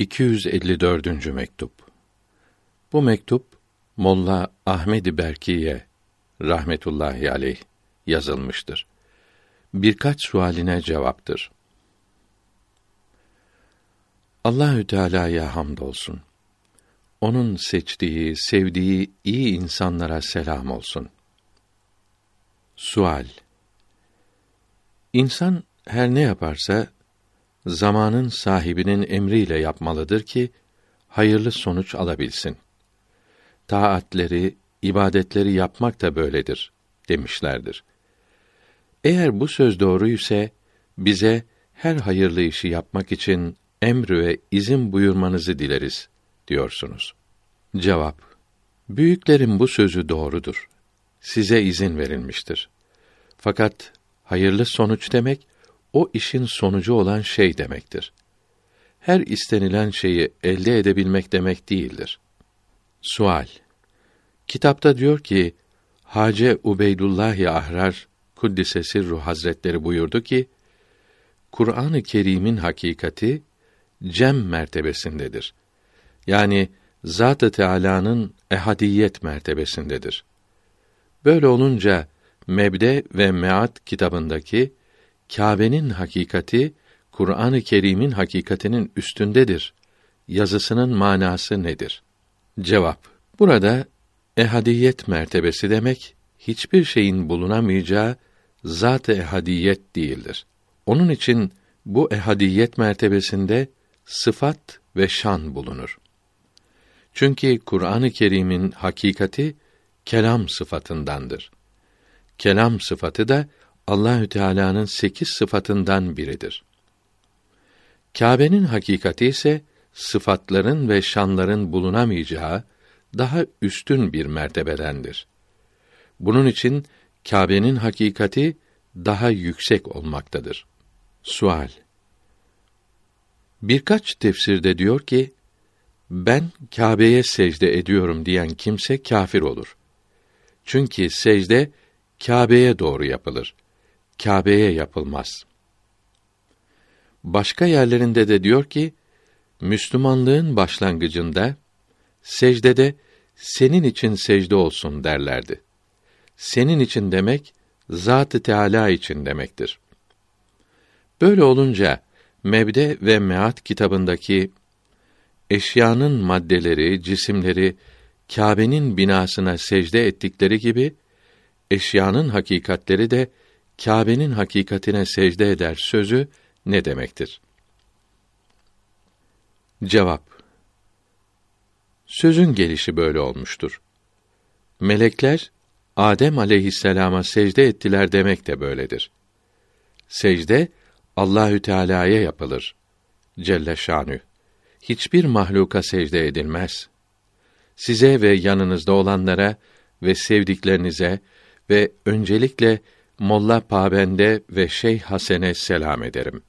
254. mektup. Bu mektup Molla Ahmed Berkiye rahmetullahi aleyh yazılmıştır. Birkaç sualine cevaptır. Allahü Teala'ya hamdolsun. Onun seçtiği, sevdiği iyi insanlara selam olsun. Sual İnsan her ne yaparsa zamanın sahibinin emriyle yapmalıdır ki hayırlı sonuç alabilsin. Taatleri, ibadetleri yapmak da böyledir demişlerdir. Eğer bu söz doğru ise bize her hayırlı işi yapmak için emr ve izin buyurmanızı dileriz diyorsunuz. Cevap: Büyüklerin bu sözü doğrudur. Size izin verilmiştir. Fakat hayırlı sonuç demek o işin sonucu olan şey demektir. Her istenilen şeyi elde edebilmek demek değildir. Sual Kitapta diyor ki, Hace Ubeydullah Ahrar Kuddise Ruh Hazretleri buyurdu ki, Kur'an-ı Kerim'in hakikati cem mertebesindedir. Yani Zat-ı Teâlâ'nın ehadiyet mertebesindedir. Böyle olunca Mebde ve Meat kitabındaki Kâbe'nin hakikati Kur'an-ı Kerim'in hakikatinin üstündedir. Yazısının manası nedir? Cevap: Burada ehadiyet mertebesi demek hiçbir şeyin bulunamayacağı zat-ı ehadiyet değildir. Onun için bu ehadiyet mertebesinde sıfat ve şan bulunur. Çünkü Kur'an-ı Kerim'in hakikati kelam sıfatındandır. Kelam sıfatı da Allahü Teala'nın sekiz sıfatından biridir. Kâbe'nin hakikati ise sıfatların ve şanların bulunamayacağı daha üstün bir mertebedendir. Bunun için Kâbe'nin hakikati daha yüksek olmaktadır. Sual Birkaç tefsirde diyor ki, ben Kâbe'ye secde ediyorum diyen kimse kâfir olur. Çünkü secde Kâbe'ye doğru yapılır. Kâbe'ye yapılmaz. Başka yerlerinde de diyor ki, Müslümanlığın başlangıcında secdede senin için secde olsun derlerdi. Senin için demek Zat-ı Teâlâ için demektir. Böyle olunca Mebde ve Meat kitabındaki eşyanın maddeleri, cisimleri Kâbe'nin binasına secde ettikleri gibi eşyanın hakikatleri de Kâbe'nin hakikatine secde eder sözü ne demektir? Cevap Sözün gelişi böyle olmuştur. Melekler Adem aleyhisselama secde ettiler demek de böyledir. Secde Allahü Teala'ya yapılır. Celle şanü. Hiçbir mahluka secde edilmez. Size ve yanınızda olanlara ve sevdiklerinize ve öncelikle Molla Pabende ve Şeyh Hasen'e selam ederim.